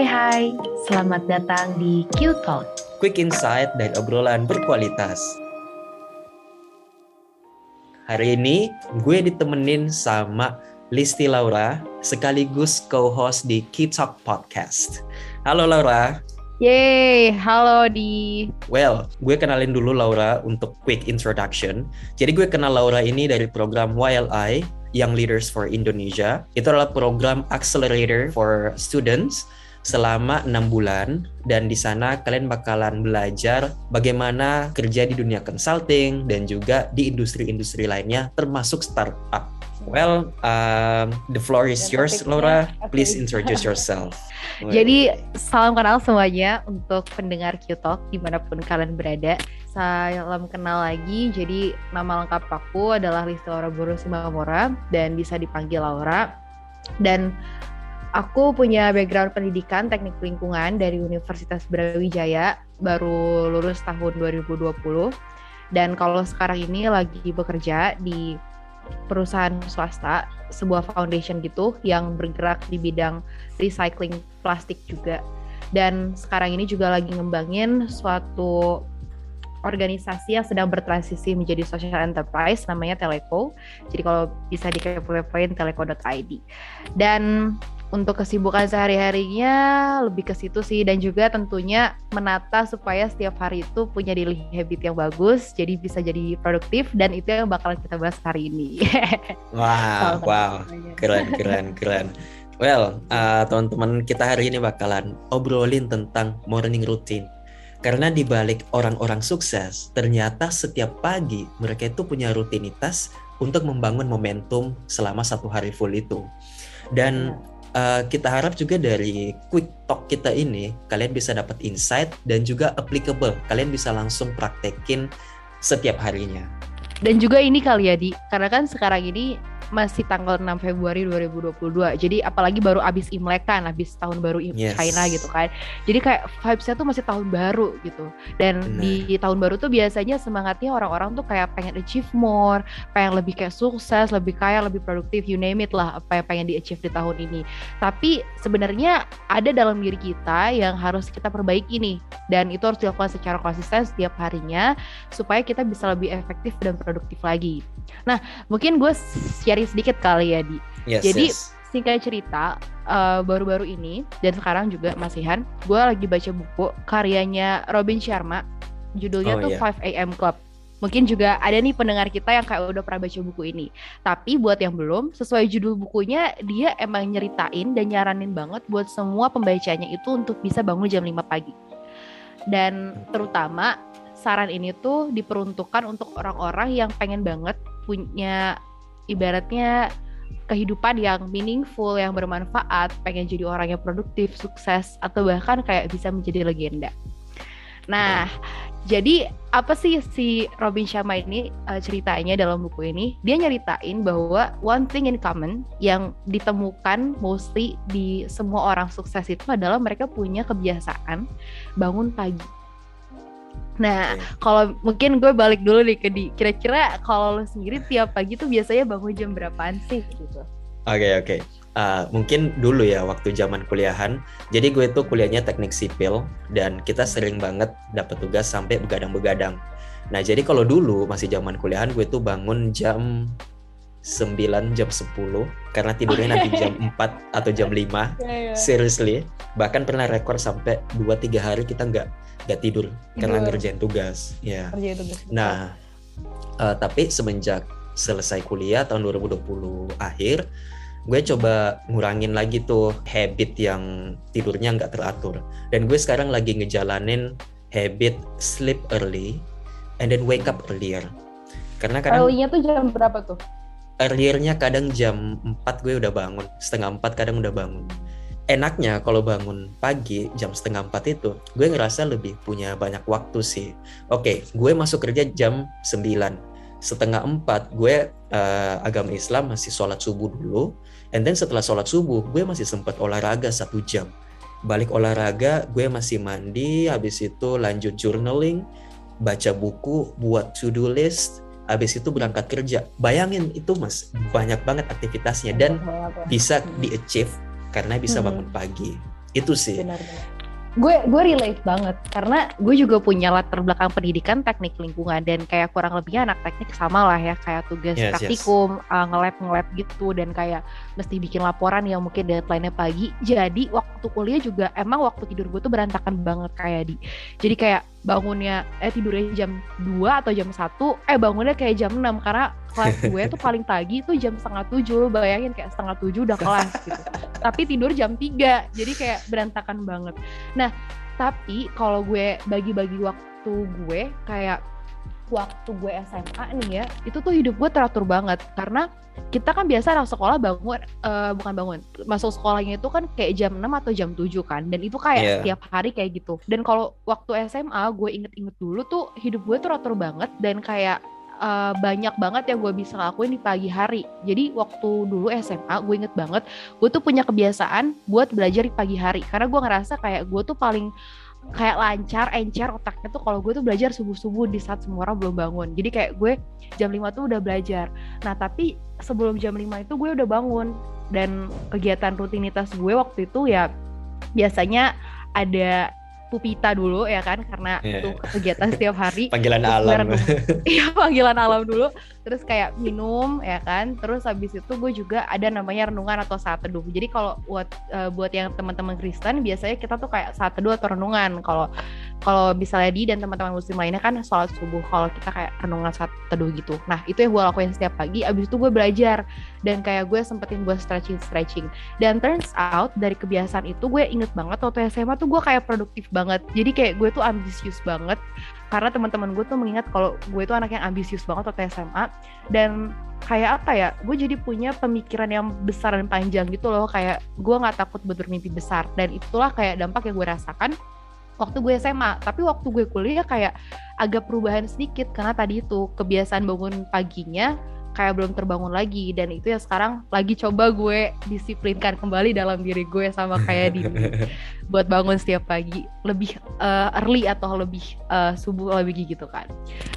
Hai hai, selamat datang di Q Talk. Quick insight dan obrolan berkualitas. Hari ini gue ditemenin sama Listi Laura, sekaligus co-host di Q Talk Podcast. Halo Laura. Yeay, halo di. Well, gue kenalin dulu Laura untuk quick introduction. Jadi gue kenal Laura ini dari program YLI, Young Leaders for Indonesia. Itu adalah program accelerator for students selama enam bulan dan di sana kalian bakalan belajar bagaimana kerja di dunia consulting dan juga di industri-industri lainnya termasuk startup. Well, um, the floor is Dan yours, Laura. Please introduce yourself. Jadi salam kenal semuanya untuk pendengar Q Talk di mana pun kalian berada. Salam kenal lagi. Jadi nama lengkap aku adalah Listi Laura Buru Simamora dan bisa dipanggil Laura. Dan aku punya background pendidikan teknik lingkungan dari Universitas Brawijaya, baru lulus tahun 2020. Dan kalau sekarang ini lagi bekerja di perusahaan swasta, sebuah foundation gitu yang bergerak di bidang recycling plastik juga. Dan sekarang ini juga lagi ngembangin suatu organisasi yang sedang bertransisi menjadi social enterprise namanya Teleco. Jadi kalau bisa dikepo-kepoin teleco.id. Dan untuk kesibukan sehari-harinya lebih ke situ sih dan juga tentunya menata supaya setiap hari itu punya daily habit yang bagus jadi bisa jadi produktif dan itu yang bakalan kita bahas hari ini. wow, wow. Keren, keren, keren. Well, uh, teman-teman kita hari ini bakalan obrolin tentang morning routine. Karena di balik orang-orang sukses, ternyata setiap pagi mereka itu punya rutinitas untuk membangun momentum selama satu hari full itu. Dan iya uh, kita harap juga dari quick talk kita ini kalian bisa dapat insight dan juga applicable. Kalian bisa langsung praktekin setiap harinya. Dan juga ini kali ya Di, karena kan sekarang ini masih tanggal 6 Februari 2022. Jadi apalagi baru abis Imlek kan, abis tahun baru yes. China gitu kan. Jadi kayak vibesnya tuh masih tahun baru gitu. Dan Bener. di tahun baru tuh biasanya semangatnya orang-orang tuh kayak pengen achieve more, pengen lebih kayak sukses, lebih kaya, lebih produktif, you name it lah apa yang pengen di achieve di tahun ini. Tapi sebenarnya ada dalam diri kita yang harus kita perbaiki nih. Dan itu harus dilakukan secara konsisten setiap harinya supaya kita bisa lebih efektif dan produktif lagi. Nah, mungkin gue sharing sedikit kali ya, Di. Yes, Jadi, yes. singkat cerita, uh, baru-baru ini, dan sekarang juga masihan, gue lagi baca buku karyanya Robin Sharma, judulnya oh, tuh yeah. 5 AM Club. Mungkin juga ada nih pendengar kita yang kayak udah pernah baca buku ini. Tapi buat yang belum, sesuai judul bukunya, dia emang nyeritain dan nyaranin banget buat semua pembacanya itu untuk bisa bangun jam 5 pagi. Dan terutama saran ini tuh diperuntukkan untuk orang-orang yang pengen banget punya ibaratnya kehidupan yang meaningful, yang bermanfaat, pengen jadi orang yang produktif, sukses, atau bahkan kayak bisa menjadi legenda. Nah, jadi apa sih si Robin Sharma ini uh, ceritanya dalam buku ini? Dia nyeritain bahwa one thing in common yang ditemukan mostly di semua orang sukses itu adalah mereka punya kebiasaan bangun pagi Nah, okay. kalau mungkin gue balik dulu nih ke di kira-kira kalau lo sendiri tiap pagi tuh biasanya bangun jam berapaan sih gitu? Oke okay, oke. Okay. Uh, mungkin dulu ya waktu zaman kuliahan. Jadi gue tuh kuliahnya teknik sipil dan kita sering banget dapat tugas sampai begadang-begadang. Nah, jadi kalau dulu masih zaman kuliahan gue tuh bangun jam 9 jam 10 karena tidurnya nanti jam 4 atau jam 5. Yeah, yeah. Seriously, bahkan pernah rekor sampai 2 3 hari kita nggak nggak tidur, karena ngerjain tugas ya tugas. nah uh, tapi semenjak selesai kuliah tahun 2020 akhir gue coba ngurangin lagi tuh habit yang tidurnya nggak teratur dan gue sekarang lagi ngejalanin habit sleep early and then wake up earlier karena kadang early-nya tuh jam berapa tuh earliernya kadang jam 4 gue udah bangun setengah 4 kadang udah bangun. Enaknya kalau bangun pagi jam setengah empat itu gue ngerasa lebih punya banyak waktu sih. Oke okay, gue masuk kerja jam sembilan. Setengah empat gue uh, agama Islam masih sholat subuh dulu. And then setelah sholat subuh gue masih sempat olahraga satu jam. Balik olahraga gue masih mandi habis itu lanjut journaling baca buku buat to do list habis itu berangkat kerja. Bayangin itu mas banyak banget aktivitasnya dan bisa di achieve karena bisa hmm. bangun pagi. Itu sih. Benar, benar gue gue relate banget. Karena gue juga punya latar belakang pendidikan teknik lingkungan. Dan kayak kurang lebihnya anak teknik sama lah ya. Kayak tugas yes, praktikum yes. Uh, ngelab ngelab gitu. Dan kayak mesti bikin laporan yang mungkin deadline-nya pagi. Jadi waktu kuliah juga emang waktu tidur gue tuh berantakan banget kayak di jadi kayak bangunnya eh tidurnya jam 2 atau jam 1 eh bangunnya kayak jam 6 karena kelas gue tuh paling pagi tuh jam setengah tujuh lo bayangin kayak setengah tujuh udah kelas gitu. Tapi tidur jam 3 jadi kayak berantakan banget. Nah tapi kalau gue bagi-bagi waktu gue kayak waktu gue SMA nih ya itu tuh hidup gue teratur banget. Karena kita kan biasa anak sekolah bangun uh, bukan bangun masuk sekolahnya itu kan kayak jam 6 atau jam 7 kan. Dan itu kayak yeah. setiap hari kayak gitu. Dan kalau waktu SMA gue inget-inget dulu tuh hidup gue tuh teratur banget dan kayak uh, banyak banget yang gue bisa lakuin di pagi hari. Jadi waktu dulu SMA gue inget banget, gue tuh punya kebiasaan buat belajar di pagi hari. Karena gue ngerasa kayak gue tuh paling kayak lancar, encer otaknya tuh kalau gue tuh belajar subuh-subuh di saat semua orang belum bangun. Jadi kayak gue jam 5 tuh udah belajar. Nah tapi sebelum jam 5 itu gue udah bangun. Dan kegiatan rutinitas gue waktu itu ya biasanya ada pupita dulu ya kan? Karena yeah. itu kegiatan setiap hari. Panggilan alam. iya panggilan alam dulu terus kayak minum ya kan? Terus habis itu gue juga ada namanya renungan atau saat teduh. Jadi kalau buat uh, buat yang teman-teman Kristen biasanya kita tuh kayak saat teduh atau renungan. Kalau kalau misalnya di dan teman-teman muslim lainnya kan sholat subuh kalau kita kayak renungan saat teduh gitu. Nah itu yang gue lakuin setiap pagi. Abis itu gue belajar. Dan kayak gue sempetin gue stretching stretching dan turns out dari kebiasaan itu gue inget banget waktu SMA tuh gue kayak produktif banget. Jadi kayak gue tuh ambisius banget karena teman-teman gue tuh mengingat kalau gue itu anak yang ambisius banget waktu SMA dan kayak apa ya gue jadi punya pemikiran yang besar dan panjang gitu loh. Kayak gue nggak takut bermimpi besar. Dan itulah kayak dampak yang gue rasakan waktu gue SMA tapi waktu gue kuliah kayak agak perubahan sedikit. Karena tadi itu kebiasaan bangun paginya kayak belum terbangun lagi. Dan itu ya sekarang lagi coba gue disiplinkan kembali dalam diri gue sama kayak di buat bangun setiap pagi lebih uh, early atau lebih uh, subuh lebih gitu kan.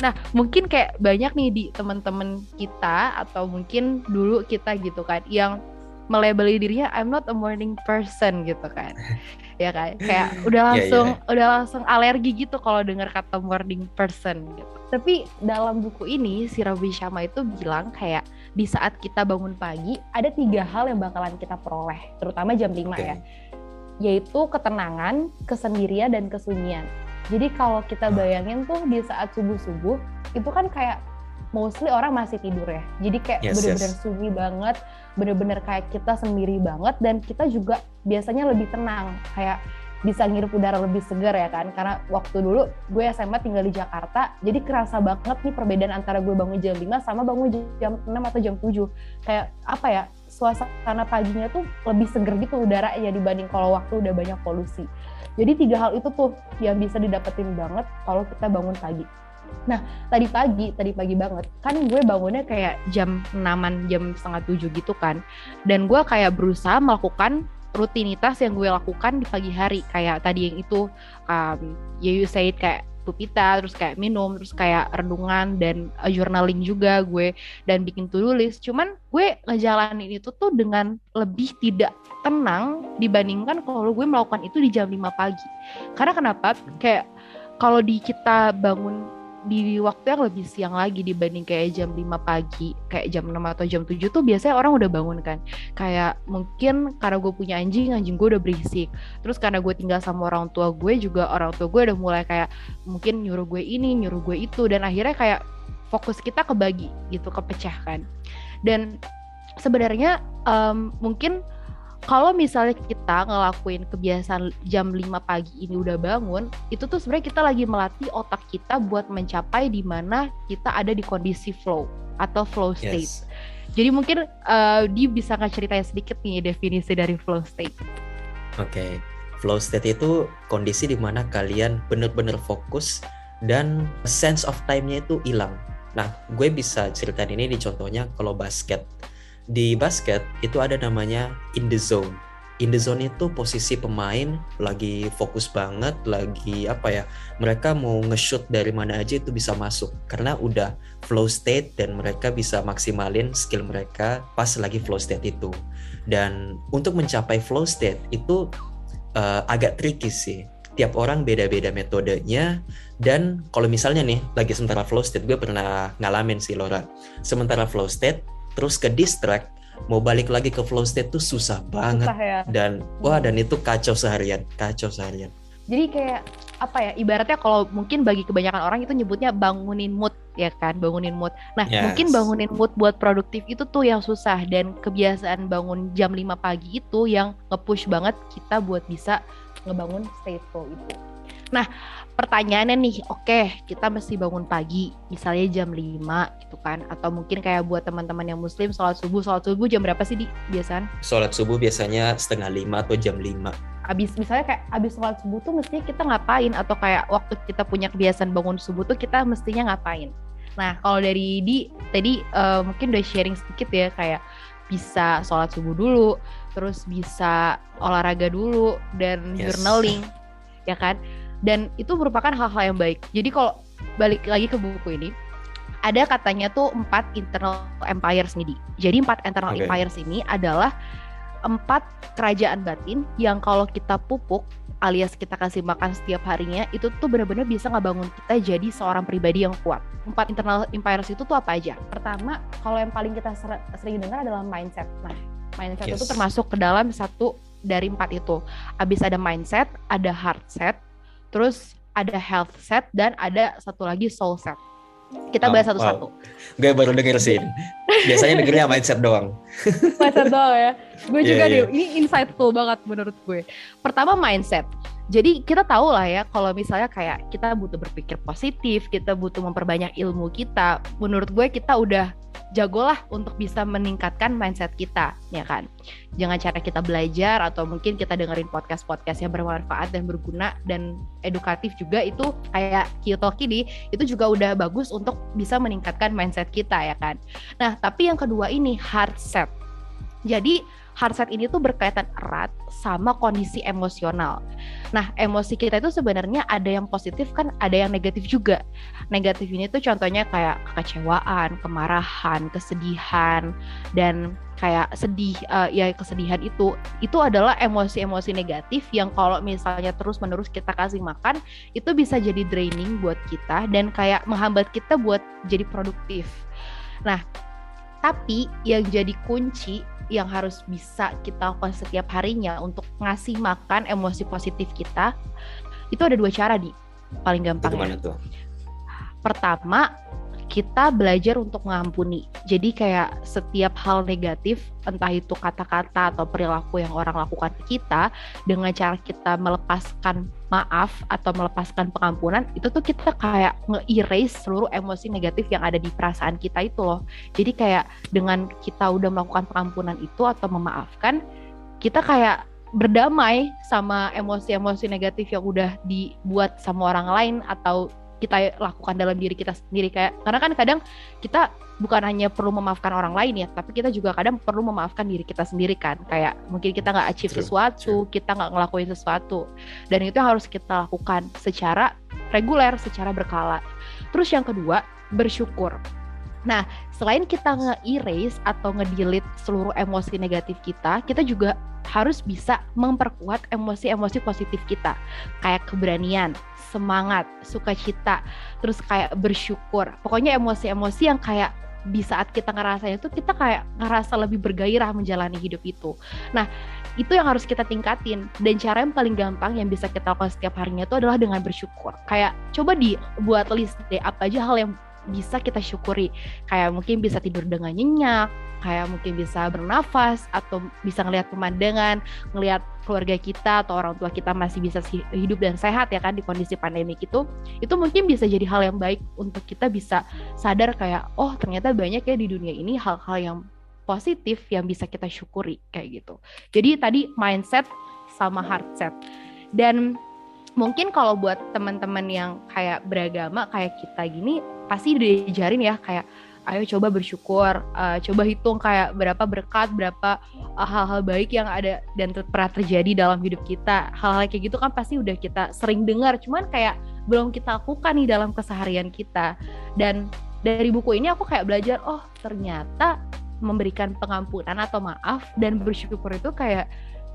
Nah mungkin kayak banyak nih di teman-teman kita atau mungkin dulu kita gitu kan yang melebeli dirinya I'm not a morning person gitu kan ya kan kayak udah iya, langsung yeah, yeah. udah langsung alergi gitu kalau dengar kata morning person gitu tapi dalam buku ini si Rabi Shama itu bilang kayak di saat kita bangun pagi ada tiga hal yang bakalan kita peroleh terutama jam 5 okay. ya yaitu ketenangan kesendirian dan kesunyian jadi kalau kita bayangin tuh di saat subuh-subuh itu kan kayak mostly orang masih tidur ya. Jadi kayak yes, bener-bener yes. sunyi banget, bener-bener kayak kita sendiri banget dan kita juga biasanya lebih tenang, kayak bisa ngirup udara lebih segar ya kan. Karena waktu dulu gue SMA tinggal di Jakarta, jadi kerasa banget nih perbedaan antara gue bangun jam 5 sama bangun jam 6 atau jam 7. Kayak apa ya, suasana paginya tuh lebih segar gitu udara ya dibanding kalau waktu udah banyak polusi. Jadi tiga hal itu tuh yang bisa didapetin banget kalau kita bangun pagi. Nah, tadi pagi, tadi pagi banget, kan gue bangunnya kayak jam 6 jam setengah tujuh gitu kan. Dan gue kayak berusaha melakukan rutinitas yang gue lakukan di pagi hari. Kayak tadi yang itu, um, ya you say it, kayak pupita, terus kayak minum, terus kayak renungan dan uh, journaling juga gue dan bikin to-do list. Cuman gue ngejalanin itu tuh dengan lebih tidak tenang dibandingkan kalau gue melakukan itu di jam 5 pagi. Karena kenapa? Kayak kalau di kita bangun di waktu yang lebih siang lagi dibanding kayak jam 5 pagi, kayak jam 6 atau jam 7 tuh biasanya orang udah bangun kan. Kayak mungkin karena gue punya anjing, anjing gue udah berisik. Terus karena gue tinggal sama orang tua gue juga orang tua gue udah mulai kayak mungkin nyuruh gue ini, nyuruh gue itu dan akhirnya kayak fokus kita kebagi gitu, kepecah kan. Dan sebenarnya um, mungkin kalau misalnya kita ngelakuin kebiasaan jam 5 pagi ini udah bangun, itu tuh sebenarnya kita lagi melatih otak kita buat mencapai di mana kita ada di kondisi flow atau flow state. Yes. Jadi mungkin uh, dia bisa nggak ceritain sedikit nih definisi dari flow state. Oke, okay. flow state itu kondisi di mana kalian benar-benar fokus dan sense of time-nya itu hilang. Nah, gue bisa ceritain ini di contohnya kalau basket di basket itu ada namanya in the zone. In the zone itu posisi pemain lagi fokus banget, lagi apa ya? Mereka mau nge-shoot dari mana aja itu bisa masuk karena udah flow state dan mereka bisa maksimalin skill mereka pas lagi flow state itu. Dan untuk mencapai flow state itu uh, agak tricky sih tiap orang beda-beda metodenya dan kalau misalnya nih lagi sementara flow state gue pernah ngalamin sih Laura sementara flow state terus ke distract mau balik lagi ke flow state tuh susah banget. Susah ya? dan wah dan itu kacau seharian kacau seharian. Jadi kayak apa ya ibaratnya kalau mungkin bagi kebanyakan orang itu nyebutnya bangunin mood ya kan bangunin mood. Nah yes. mungkin bangunin mood buat produktif itu tuh yang susah dan kebiasaan bangun jam 5 pagi itu yang nge-push banget kita buat bisa ngebangun state flow itu nah pertanyaannya nih, oke okay, kita mesti bangun pagi, misalnya jam 5 gitu kan, atau mungkin kayak buat teman-teman yang muslim sholat subuh, sholat subuh jam berapa sih di biasanya? Sholat subuh biasanya setengah lima atau jam 5 abis misalnya kayak abis sholat subuh tuh mestinya kita ngapain? Atau kayak waktu kita punya kebiasaan bangun subuh tuh kita mestinya ngapain? Nah kalau dari di tadi uh, mungkin udah sharing sedikit ya kayak bisa sholat subuh dulu terus bisa olahraga dulu dan yes. journaling ya kan dan itu merupakan hal-hal yang baik jadi kalau balik lagi ke buku ini ada katanya tuh empat internal empires nih di jadi empat internal okay. empires ini adalah empat kerajaan batin yang kalau kita pupuk alias kita kasih makan setiap harinya itu tuh benar-benar bisa ngebangun kita jadi seorang pribadi yang kuat. Empat internal empires itu tuh apa aja? Pertama, kalau yang paling kita sering dengar adalah mindset. Nah, mindset yes. itu termasuk ke dalam satu dari empat itu. Abis ada mindset, ada heart set, terus ada health set dan ada satu lagi soul set. Kita bahas satu-satu. Wow. Gue baru denger sih. Biasanya dengernya mindset doang. mindset doang ya. Gue yeah, juga yeah. deh, ini insightful banget menurut gue. Pertama mindset. Jadi kita tahu lah ya kalau misalnya kayak kita butuh berpikir positif, kita butuh memperbanyak ilmu kita. Menurut gue kita udah jagolah untuk bisa meningkatkan mindset kita, ya kan? Jangan cara kita belajar atau mungkin kita dengerin podcast-podcast yang bermanfaat dan berguna dan edukatif juga itu kayak Kiyotoki nih, itu juga udah bagus untuk bisa meningkatkan mindset kita ya kan. Nah, tapi yang kedua ini hard set. Jadi hardset ini tuh berkaitan erat sama kondisi emosional. Nah, emosi kita itu sebenarnya ada yang positif kan, ada yang negatif juga. Negatif ini tuh contohnya kayak kekecewaan, kemarahan, kesedihan, dan kayak sedih, uh, ya kesedihan itu, itu adalah emosi-emosi negatif yang kalau misalnya terus-menerus kita kasih makan, itu bisa jadi draining buat kita dan kayak menghambat kita buat jadi produktif. Nah, tapi yang jadi kunci yang harus bisa kita lakukan setiap harinya untuk ngasih makan emosi positif kita itu ada dua cara di paling gampang. Gimana tuh? Pertama, kita belajar untuk mengampuni. Jadi kayak setiap hal negatif, entah itu kata-kata atau perilaku yang orang lakukan ke kita, dengan cara kita melepaskan maaf atau melepaskan pengampunan itu tuh kita kayak nge-erase seluruh emosi negatif yang ada di perasaan kita itu loh. Jadi kayak dengan kita udah melakukan pengampunan itu atau memaafkan, kita kayak berdamai sama emosi-emosi negatif yang udah dibuat sama orang lain atau kita lakukan dalam diri kita sendiri. Kayak karena kan kadang kita bukan hanya perlu memaafkan orang lain ya tapi kita juga kadang perlu memaafkan diri kita sendiri kan. Kayak mungkin kita nggak achieve true, sesuatu true. kita nggak ngelakuin sesuatu. Dan itu harus kita lakukan secara reguler secara berkala. Terus yang kedua bersyukur Nah, selain kita nge-erase atau nge-delete seluruh emosi negatif kita, kita juga harus bisa memperkuat emosi-emosi positif kita. Kayak keberanian, semangat, sukacita, terus kayak bersyukur. Pokoknya emosi-emosi yang kayak di saat kita ngerasa itu kita kayak ngerasa lebih bergairah menjalani hidup itu. Nah, itu yang harus kita tingkatin dan cara yang paling gampang yang bisa kita lakukan setiap harinya itu adalah dengan bersyukur. Kayak coba dibuat list deh apa aja hal yang bisa kita syukuri. Kayak mungkin bisa tidur dengan nyenyak kayak mungkin bisa bernafas atau bisa ngelihat pemandangan ngelihat keluarga kita atau orang tua kita masih bisa hidup dan sehat ya kan di kondisi pandemi itu. Itu mungkin bisa jadi hal yang baik untuk kita bisa sadar kayak oh ternyata banyak ya di dunia ini hal-hal yang positif yang bisa kita syukuri kayak gitu. Jadi tadi mindset sama heart set. Dan mungkin kalau buat teman-teman yang kayak beragama kayak kita gini pasti diajarin ya kayak ayo coba bersyukur, uh, coba hitung kayak berapa berkat, berapa uh, hal-hal baik yang ada dan ter pernah terjadi dalam hidup kita. Hal-hal kayak gitu kan pasti udah kita sering dengar, cuman kayak belum kita lakukan nih dalam keseharian kita. Dan dari buku ini aku kayak belajar, oh ternyata memberikan pengampunan atau maaf dan bersyukur itu kayak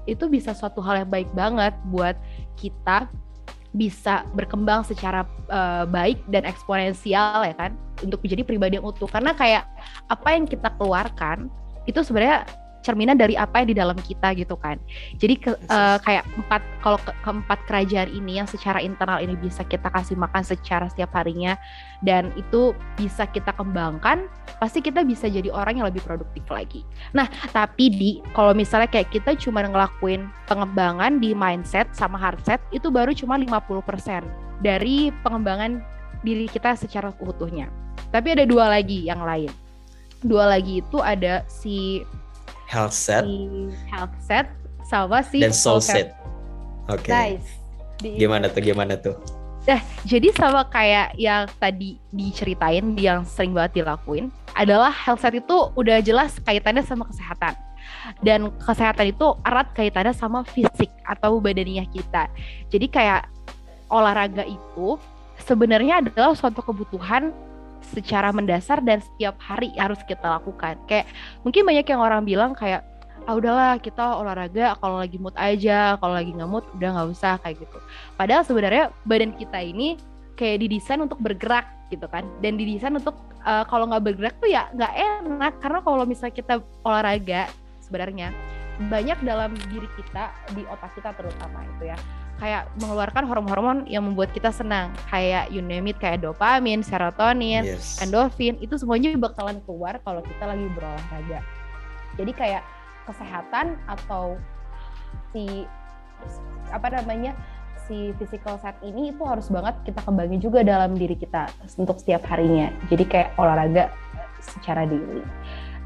itu bisa suatu hal yang baik banget buat kita bisa berkembang secara uh, baik dan eksponensial ya kan untuk menjadi pribadi yang utuh. Karena kayak apa yang kita keluarkan itu sebenarnya cerminan dari apa yang di dalam kita gitu kan. Jadi ke, uh, kayak empat kalau ke, keempat kerajaan ini yang secara internal ini bisa kita kasih makan secara setiap harinya dan itu bisa kita kembangkan, pasti kita bisa jadi orang yang lebih produktif lagi. Nah, tapi di kalau misalnya kayak kita cuma ngelakuin pengembangan di mindset sama hardset itu baru cuma 50% dari pengembangan diri kita secara utuhnya. Tapi ada dua lagi yang lain. Dua lagi itu ada si health set, si health set sama si dan soul set. Oke. Okay. Nice. gimana tuh? Gimana tuh? Nah, jadi sama kayak yang tadi diceritain, yang sering banget dilakuin, adalah health set itu udah jelas kaitannya sama kesehatan. Dan kesehatan itu erat kaitannya sama fisik atau badaniah kita. Jadi kayak olahraga itu sebenarnya adalah suatu kebutuhan secara mendasar dan setiap hari harus kita lakukan. Kayak mungkin banyak yang orang bilang kayak ah udahlah kita olahraga kalau lagi mood aja, kalau lagi nggak mood udah nggak usah kayak gitu. Padahal sebenarnya badan kita ini kayak didesain untuk bergerak gitu kan dan didesain untuk uh, kalau nggak bergerak tuh ya nggak enak karena kalau misalnya kita olahraga sebenarnya banyak dalam diri kita di otak kita terutama itu ya kayak mengeluarkan hormon-hormon yang membuat kita senang kayak you name it kayak dopamin, serotonin, yes. endorfin itu semuanya bakalan keluar kalau kita lagi berolahraga. Jadi kayak kesehatan atau si apa namanya si physical set ini itu harus banget kita kembangin juga dalam diri kita untuk setiap harinya. Jadi kayak olahraga secara diri.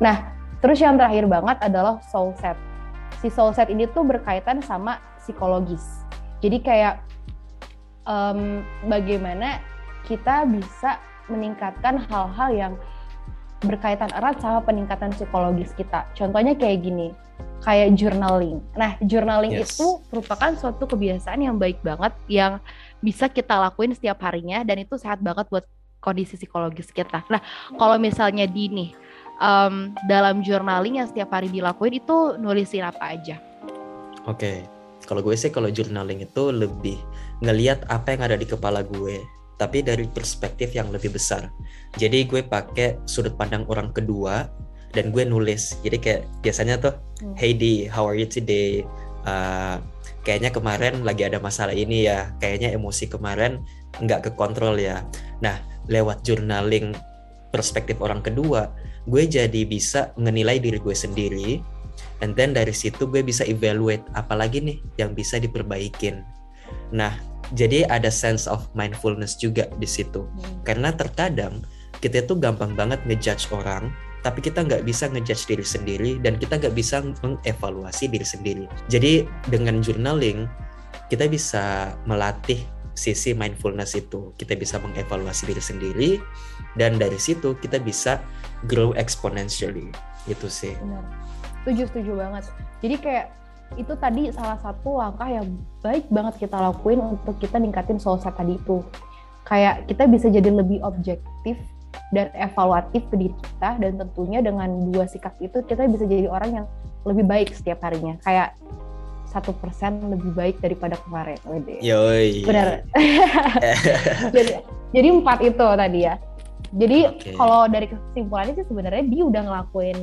Nah, terus yang terakhir banget adalah soul set. Si soul set ini tuh berkaitan sama psikologis jadi kayak um, bagaimana kita bisa meningkatkan hal-hal yang berkaitan erat sama peningkatan psikologis kita. Contohnya kayak gini, kayak journaling. Nah, journaling yes. itu merupakan suatu kebiasaan yang baik banget yang bisa kita lakuin setiap harinya dan itu sehat banget buat kondisi psikologis kita. Nah, kalau misalnya di nih um, dalam journaling yang setiap hari dilakuin itu nulisin apa aja? Oke, kalau gue sih kalau journaling itu lebih ngeliat apa yang ada di kepala gue tapi dari perspektif yang lebih besar. Jadi gue pakai sudut pandang orang kedua dan gue nulis. Jadi kayak biasanya tuh hmm. hey di how are you today? Uh, kayaknya kemarin lagi ada masalah ini ya. Kayaknya emosi kemarin nggak kekontrol ya. Nah lewat journaling perspektif orang kedua gue jadi bisa menilai diri gue sendiri and then dari situ gue bisa evaluate apalagi nih yang bisa diperbaikin. Nah jadi ada sense of mindfulness juga di situ. Hmm. karena terkadang kita tuh gampang banget ngejudge orang tapi kita nggak bisa ngejudge diri sendiri dan kita nggak bisa mengevaluasi diri sendiri. Jadi dengan journaling kita bisa melatih sisi mindfulness itu. Kita bisa mengevaluasi diri sendiri dan dari situ kita bisa grow exponentially itu sih Benar setuju setuju banget jadi kayak itu tadi salah satu langkah yang baik banget kita lakuin untuk kita ningkatin set tadi itu kayak kita bisa jadi lebih objektif dan evaluatif ke diri kita dan tentunya dengan dua sikap itu kita bisa jadi orang yang lebih baik setiap harinya kayak satu persen lebih baik daripada kemarin. Yoi. Benar. jadi, jadi empat itu tadi ya. Jadi okay. kalau dari kesimpulannya sih sebenarnya dia udah ngelakuin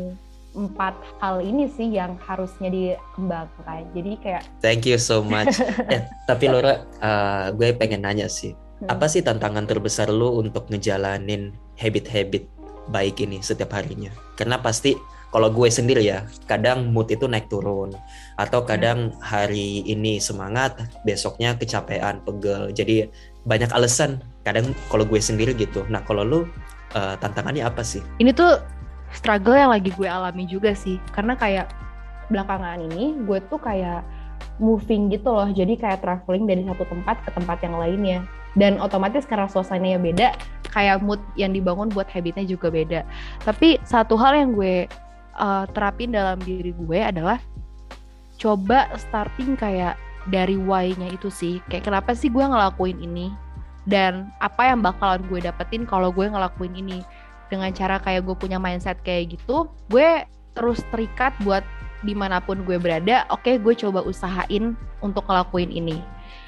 empat hal ini sih yang harusnya dikembangkan. Jadi kayak Thank you so much. eh, tapi Laura, uh, gue pengen nanya sih, hmm. apa sih tantangan terbesar lo untuk ngejalanin habit-habit baik ini setiap harinya? Karena pasti kalau gue sendiri ya, kadang mood itu naik turun atau kadang hari ini semangat, besoknya kecapean, pegel. Jadi banyak alasan. Kadang kalau gue sendiri gitu. Nah, kalau lu uh, tantangannya apa sih? Ini tuh struggle yang lagi gue alami juga sih. Karena kayak belakangan ini gue tuh kayak moving gitu loh. Jadi kayak traveling dari satu tempat ke tempat yang lainnya. Dan otomatis karena suasananya beda kayak mood yang dibangun buat habitnya juga beda. Tapi satu hal yang gue uh, terapin dalam diri gue adalah coba starting kayak dari why-nya itu sih. Kayak kenapa sih gue ngelakuin ini dan apa yang bakalan gue dapetin kalau gue ngelakuin ini. Dengan cara kayak gue punya mindset kayak gitu gue terus terikat buat di mana pun gue berada oke okay, gue coba usahain untuk ngelakuin ini.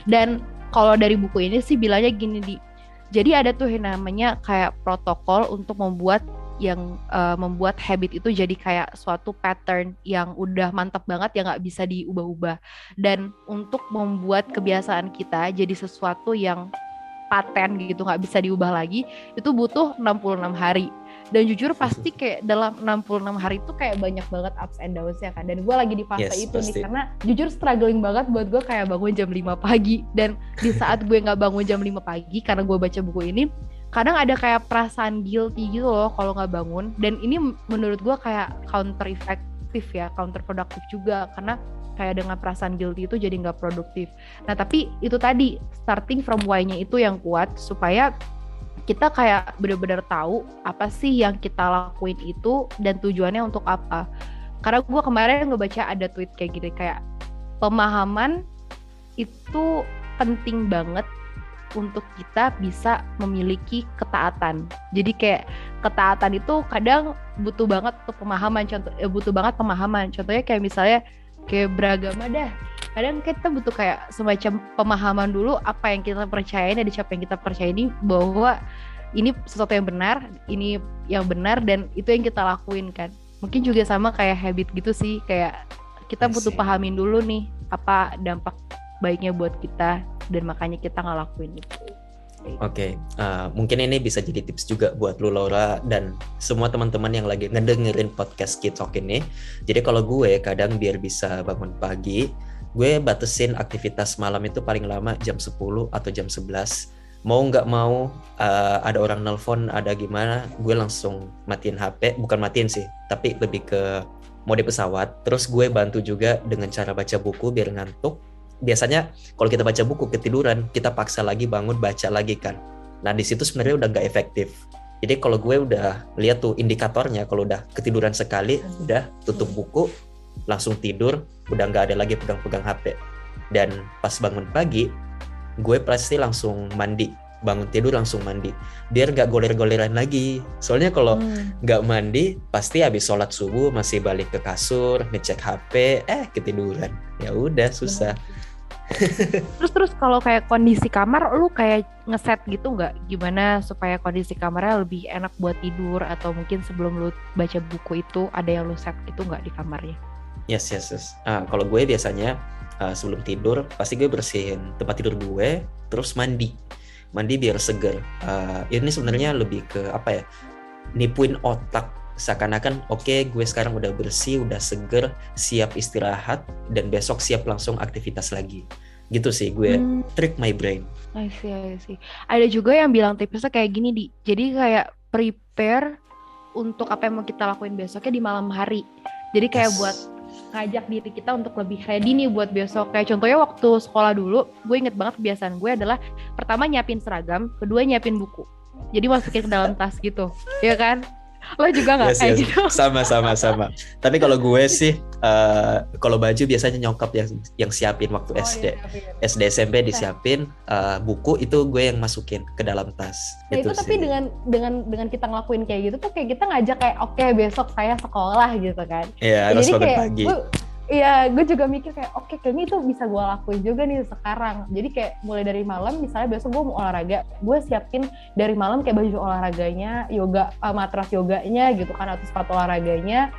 Dan kalau dari buku ini sih bilangnya gini di. Jadi ada tuh yang namanya kayak protokol untuk membuat yang uh, membuat habit itu jadi kayak suatu pattern yang udah mantap banget yang nggak bisa diubah-ubah. Dan untuk membuat kebiasaan kita jadi sesuatu yang paten gitu nggak bisa diubah lagi itu butuh 66 hari. Dan jujur pasti kayak dalam 66 hari itu kayak banyak banget ups and downs ya kan. Dan gue lagi di fase yes, itu pasti. nih karena jujur struggling banget buat gue kayak bangun jam 5 pagi. Dan di saat gue nggak bangun jam 5 pagi karena gue baca buku ini kadang ada kayak perasaan guilty gitu loh kalau nggak bangun. Dan ini menurut gue kayak counter efektif ya counter produktif juga. Karena kayak dengan perasaan guilty itu jadi nggak produktif nah tapi itu tadi starting from why-nya itu yang kuat supaya kita kayak bener-bener tahu apa sih yang kita lakuin itu dan tujuannya untuk apa. Karena gue kemarin ngebaca ada tweet kayak gini kayak pemahaman itu penting banget untuk kita bisa memiliki ketaatan. Jadi kayak ketaatan itu kadang butuh banget untuk pemahaman contoh eh, butuh banget pemahaman. Contohnya kayak misalnya kayak beragama dah. Kadang kita butuh kayak semacam pemahaman dulu apa yang kita percaya dan siapa yang kita percaya ini bahwa ini sesuatu yang benar ini yang benar dan itu yang kita lakuin kan. Mungkin juga sama kayak habit gitu sih kayak kita butuh pahamin dulu nih apa dampak baiknya buat kita dan makanya kita ngelakuin itu Oke, okay. uh, mungkin ini bisa jadi tips juga buat lu Laura dan semua teman-teman yang lagi ngedengerin podcast Kitok ini. Jadi kalau gue kadang biar bisa bangun pagi, gue batasin aktivitas malam itu paling lama jam 10 atau jam 11. Mau nggak mau uh, ada orang nelpon, ada gimana, gue langsung matiin HP, bukan matiin sih, tapi lebih ke mode pesawat. Terus gue bantu juga dengan cara baca buku biar ngantuk biasanya kalau kita baca buku ketiduran kita paksa lagi bangun baca lagi kan. Nah di situ sebenarnya udah nggak efektif. Jadi kalau gue udah lihat tuh indikatornya kalau udah ketiduran sekali udah tutup buku langsung tidur udah nggak ada lagi pegang-pegang HP dan pas bangun pagi gue pasti langsung mandi. Bangun tidur langsung mandi. Biar nggak goler-goleran lagi. Soalnya kalau hmm. nggak hmm. mandi pasti habis sholat subuh masih balik ke kasur ngecek HP eh ketiduran. Ya udah susah terus terus kalau kayak kondisi kamar lu kayak ngeset gitu nggak? Gimana supaya kondisi kamarnya lebih enak buat tidur? Atau mungkin sebelum lu baca buku itu ada yang lu set gitu nggak di kamarnya? Yes yes yes. Uh, kalau gue biasanya uh, sebelum tidur pasti gue bersihin tempat tidur gue terus mandi. Mandi biar seger. Uh, ini sebenarnya lebih ke apa ya nipuin otak seakan-akan oke okay, gue sekarang udah bersih, udah seger, siap istirahat dan besok siap langsung aktivitas lagi. Gitu sih gue hmm. trick my brain. I see, I see. Ada juga yang bilang tipsnya kayak gini di. Jadi kayak prepare untuk apa yang mau kita lakuin besoknya di malam hari. Jadi kayak yes. buat ngajak diri kita untuk lebih ready nih buat besok. Kayak contohnya waktu sekolah dulu, gue inget banget kebiasaan gue adalah pertama nyiapin seragam, kedua nyiapin buku. Jadi masukin ke dalam tas gitu, ya kan? Lo juga nggak yes, kayak yes. gitu? Sama sama sama. Tapi kalau gue sih uh, kalau baju biasanya nyokap yang yang siapin waktu oh, SD iya, SD SMP disiapin uh, buku itu gue yang masukin ke dalam tas. Nah, itu, itu tapi dengan dengan dengan kita ngelakuin kayak gitu tuh kayak kita ngajak kayak oke okay, besok saya sekolah gitu kan. Iya harus bangun pagi. gue, Iya, gue juga mikir kayak oke okay, kayaknya itu bisa gue lakuin juga nih sekarang. Jadi kayak mulai dari malam, misalnya besok gue mau olahraga, gue siapin dari malam kayak baju olahraganya, yoga uh, matras yoganya gitu kan atau sepatu olahraganya.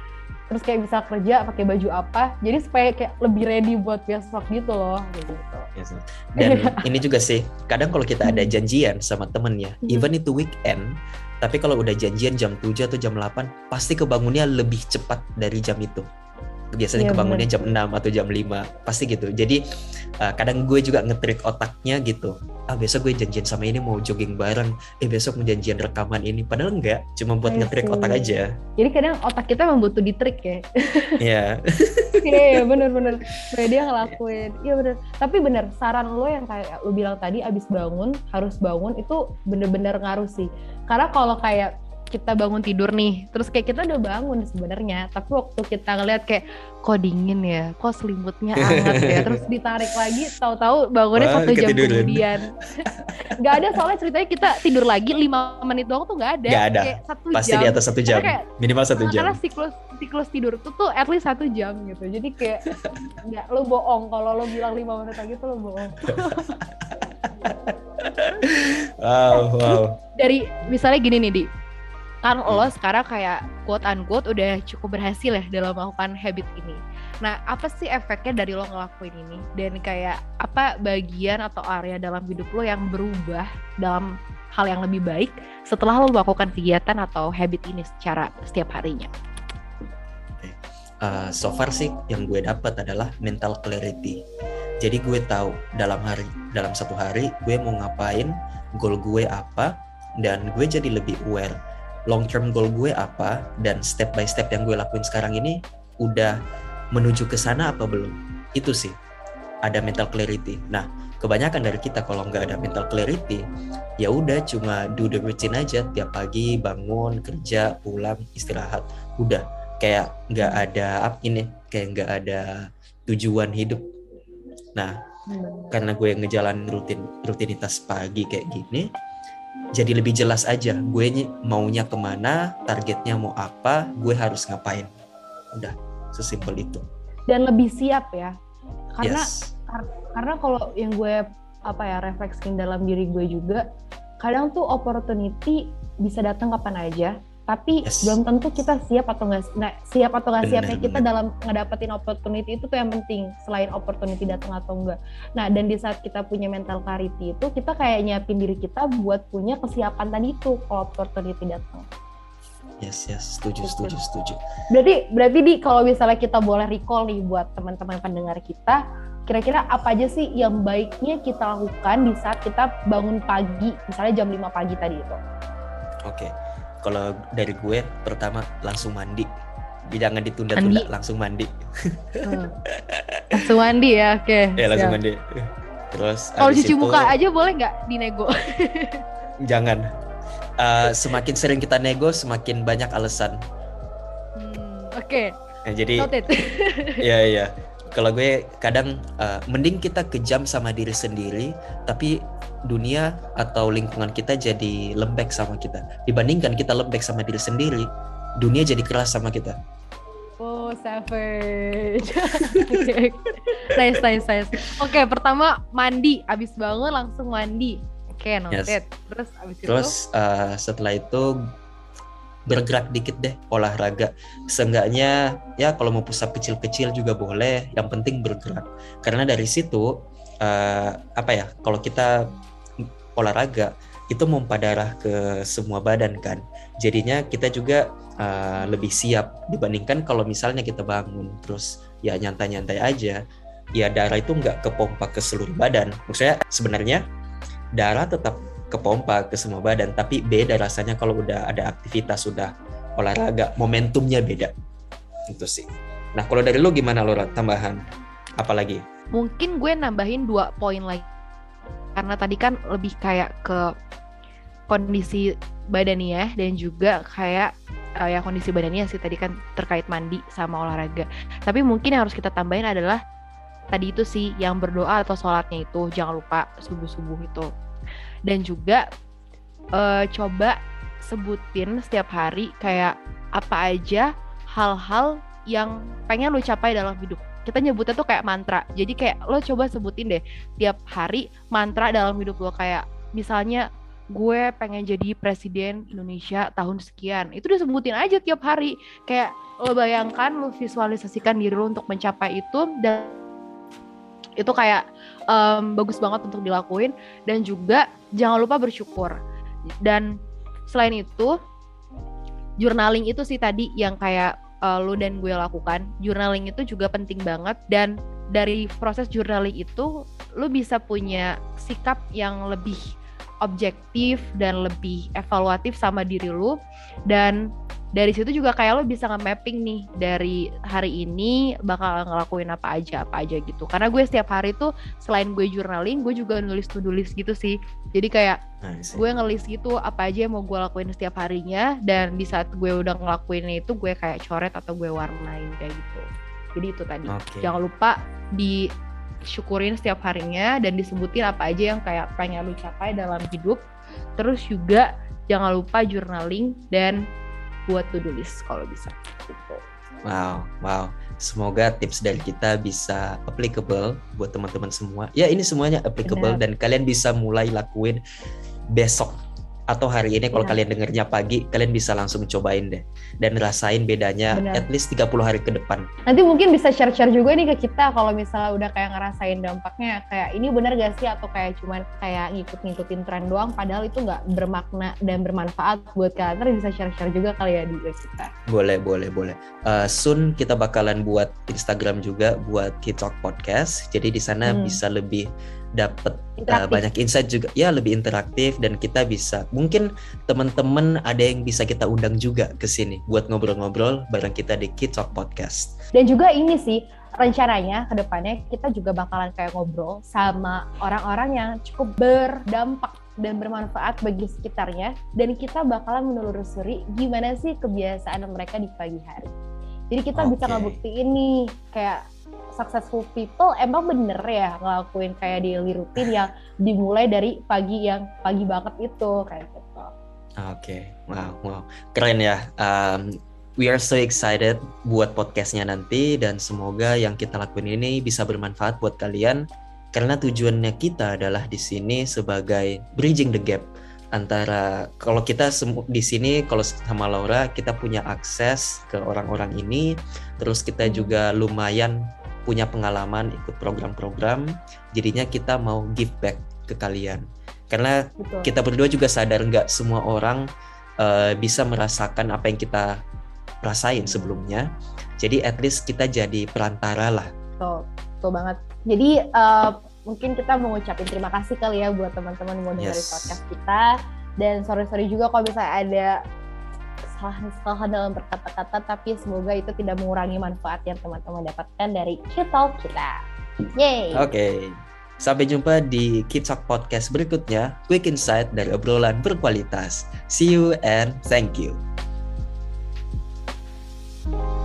Terus kayak bisa kerja pakai baju apa, jadi supaya kayak lebih ready buat besok gitu loh. Gitu. Yes, dan ini juga sih, kadang kalau kita ada hmm. janjian sama temen ya, hmm. even itu weekend, tapi kalau udah janjian jam 7 atau jam 8, pasti kebangunnya lebih cepat dari jam itu biasanya ya, kebangunnya bener. jam 6 atau jam 5 pasti gitu. Jadi uh, kadang gue juga ngetrik otaknya gitu. Ah besok gue janjian sama ini mau jogging bareng. Eh besok mau janjian rekaman ini. Padahal enggak cuma buat ngetrik otak aja. Jadi kadang otak kita memang butuh ditrik ya. Iya. Iya iya bener-bener kayak dia ngelakuin. Iya bener tapi bener saran lo yang kayak lo bilang tadi abis bangun harus bangun itu bener-bener ngaruh sih. Karena kalau kayak kita bangun tidur nih. Terus kayak kita udah bangun sebenarnya tapi waktu kita ngeliat kayak kok dingin ya kok selimutnya hangat ya. Terus ditarik lagi tahu-tahu bangunnya Wah, satu jam kemudian. Nggak ada soalnya ceritanya kita tidur lagi lima menit doang tuh nggak ada. Nggak ada. Kayak satu pasti jam. di atas satu jam. Kayak, minimal satu jam. karena siklus siklus tidur tuh tuh at least satu jam gitu. Jadi kayak nggak lo bohong. Kalau lo bilang lima menit lagi tuh lo bohong. Wow wow. Dari misalnya gini nih di kan hmm. lo sekarang kayak quote unquote udah cukup berhasil ya dalam melakukan habit ini. Nah, apa sih efeknya dari lo ngelakuin ini? Dan kayak apa bagian atau area dalam hidup lo yang berubah dalam hal yang lebih baik setelah lo melakukan kegiatan atau habit ini secara setiap harinya? Uh, so far sih yang gue dapat adalah mental clarity. Jadi gue tahu dalam hari dalam satu hari gue mau ngapain, goal gue apa, dan gue jadi lebih aware long term goal gue apa dan step by step yang gue lakuin sekarang ini udah menuju ke sana apa belum? Itu sih ada mental clarity. Nah kebanyakan dari kita kalau nggak ada mental clarity ya udah cuma do the routine aja tiap pagi bangun kerja pulang istirahat. Udah kayak nggak ada up ini kayak nggak ada tujuan hidup. Nah hmm. karena gue ngejalan rutin rutinitas pagi kayak gini jadi lebih jelas aja. Gue maunya ke mana targetnya mau apa gue harus ngapain. Udah sesimpel itu. Dan lebih siap ya. Karena yes. kar karena kalau yang gue apa ya refleksiin dalam diri gue juga kadang tuh opportunity bisa datang kapan aja tapi yes. belum tentu kita siap atau nggak siap atau nggak siapnya kita bener. dalam ngedapetin opportunity itu tuh yang penting selain opportunity datang atau enggak nah dan di saat kita punya mental clarity itu kita kayak nyiapin diri kita buat punya kesiapan tadi itu kalau opportunity datang Yes, yes, setuju, gitu. setuju, setuju. Berarti, berarti di kalau misalnya kita boleh recall nih buat teman-teman pendengar kita, kira-kira apa aja sih yang baiknya kita lakukan di saat kita bangun pagi, misalnya jam 5 pagi tadi itu? Oke, okay kalau dari gue pertama langsung mandi. Jangan ditunda-tunda langsung mandi. Hmm. langsung mandi ya oke. Okay. ya langsung mandi. Terus kalau cuci muka aja boleh nggak dinego? Jangan. Uh, semakin sering kita nego semakin banyak alasan. Hmm, oke. Okay. nah, jadi ya ya kalau gue kadang uh, mending kita kejam sama diri sendiri tapi dunia atau lingkungan kita jadi lembek sama kita. Dibandingkan kita lembek sama diri sendiri, dunia jadi keras sama kita. Oh, savage. nice, nice, nice. Oke, okay, pertama mandi, abis bangun langsung mandi. Oke, okay, noted. Yes. Terus abis Terus, itu? Uh, setelah itu bergerak dikit deh olahraga. Seenggaknya ya kalau mau pusat kecil-kecil juga boleh yang penting bergerak. Karena dari situ uh, apa ya kalau kita olahraga itu memompa darah ke semua badan kan. Jadinya kita juga uh, lebih siap dibandingkan kalau misalnya kita bangun terus ya nyantai-nyantai aja ya darah itu nggak kepompa ke seluruh badan. Maksudnya sebenarnya darah tetap kepompa ke semua badan tapi beda rasanya kalau udah ada aktivitas sudah olahraga momentumnya beda. Itu sih. Nah kalau dari lo gimana lo tambahan? Apalagi? Mungkin gue nambahin dua poin lagi. Karena tadi kan lebih kayak ke kondisi badannya dan juga kayak uh, ya kondisi badannya sih tadi kan terkait mandi sama olahraga. Tapi mungkin yang harus kita tambahin adalah tadi itu sih yang berdoa atau sholatnya itu jangan lupa subuh subuh itu. Dan juga uh, coba sebutin setiap hari kayak apa aja hal-hal yang pengen lu capai dalam hidup. Kita nyebutnya tuh kayak mantra. Jadi kayak lo coba sebutin deh tiap hari mantra dalam hidup lo. Kayak misalnya gue pengen jadi presiden Indonesia tahun sekian. Itu disebutin aja tiap hari. Kayak lo bayangkan lo visualisasikan diri lo untuk mencapai itu. Dan itu kayak um, bagus banget untuk dilakuin. Dan juga jangan lupa bersyukur. Dan selain itu journaling itu sih tadi yang kayak uh, lu dan gue lakukan. Journaling itu juga penting banget. Dan dari proses journaling itu lu bisa punya sikap yang lebih objektif dan lebih evaluatif sama diri lu. Dan dari situ juga kayak lo bisa nge-mapping nih dari hari ini bakal ngelakuin apa aja apa aja gitu. Karena gue setiap hari tuh selain gue journaling gue juga nulis to do list gitu sih. Jadi kayak gue ngelis gitu apa aja yang mau gue lakuin setiap harinya dan di saat gue udah ngelakuin itu gue kayak coret atau gue warnain kayak gitu. Jadi itu tadi. Okay. jangan lupa disyukurin setiap harinya dan disebutin apa aja yang kayak pengen lu capai dalam hidup. Terus juga jangan lupa journaling dan buat to do list kalau bisa gitu. Wow, wow. Semoga tips dari kita bisa applicable buat teman-teman semua. Ya, ini semuanya applicable Benar. dan kalian bisa mulai lakuin besok atau hari ini kalau ya. kalian dengernya pagi kalian bisa langsung cobain deh dan rasain bedanya Benar. at least 30 hari ke depan. Nanti mungkin bisa share-share juga nih ke kita kalau misalnya udah kayak ngerasain dampaknya kayak ini benar gak sih atau kayak cuman kayak ngikut-ngikutin tren doang padahal itu nggak bermakna dan bermanfaat buat kalian. Nanti bisa share-share juga kali ya di kita. Boleh, boleh, boleh. Uh, soon kita bakalan buat Instagram juga buat Kitalk Podcast. Jadi di sana hmm. bisa lebih dapat uh, banyak insight juga ya lebih interaktif dan kita bisa mungkin teman-teman ada yang bisa kita undang juga ke sini buat ngobrol-ngobrol bareng kita di Kids Talk Podcast. Dan juga ini sih rencananya ke depannya kita juga bakalan kayak ngobrol sama orang-orang yang cukup berdampak dan bermanfaat bagi sekitarnya dan kita bakalan menelusuri gimana sih kebiasaan mereka di pagi hari. Jadi kita okay. bisa ngebuktiin nih kayak successful people emang bener ya ngelakuin kayak daily rutin yang dimulai dari pagi yang pagi banget itu kayak gitu. Oke, okay. wow, wow, keren ya. Um, we are so excited buat podcastnya nanti dan semoga yang kita lakuin ini bisa bermanfaat buat kalian karena tujuannya kita adalah di sini sebagai bridging the gap antara kalau kita di sini kalau sama Laura kita punya akses ke orang-orang ini terus kita juga lumayan punya pengalaman ikut program-program, jadinya kita mau give back ke kalian. Karena Betul. kita berdua juga sadar nggak semua orang uh, bisa merasakan apa yang kita rasain sebelumnya. Jadi at least kita jadi perantara lah. Betul, betul banget. Jadi uh, mungkin kita mau ngucapin terima kasih kali ya buat teman-teman mau dengerin yes. podcast kita. Dan sorry-sorry juga kalau misalnya ada kesalahan-kesalahan dalam berkata-kata, tapi semoga itu tidak mengurangi manfaat yang teman-teman dapatkan dari Kitalk kita. Yay! Oke, okay. sampai jumpa di Kitalk Podcast berikutnya, Quick Insight dari obrolan berkualitas. See you and thank you. thank you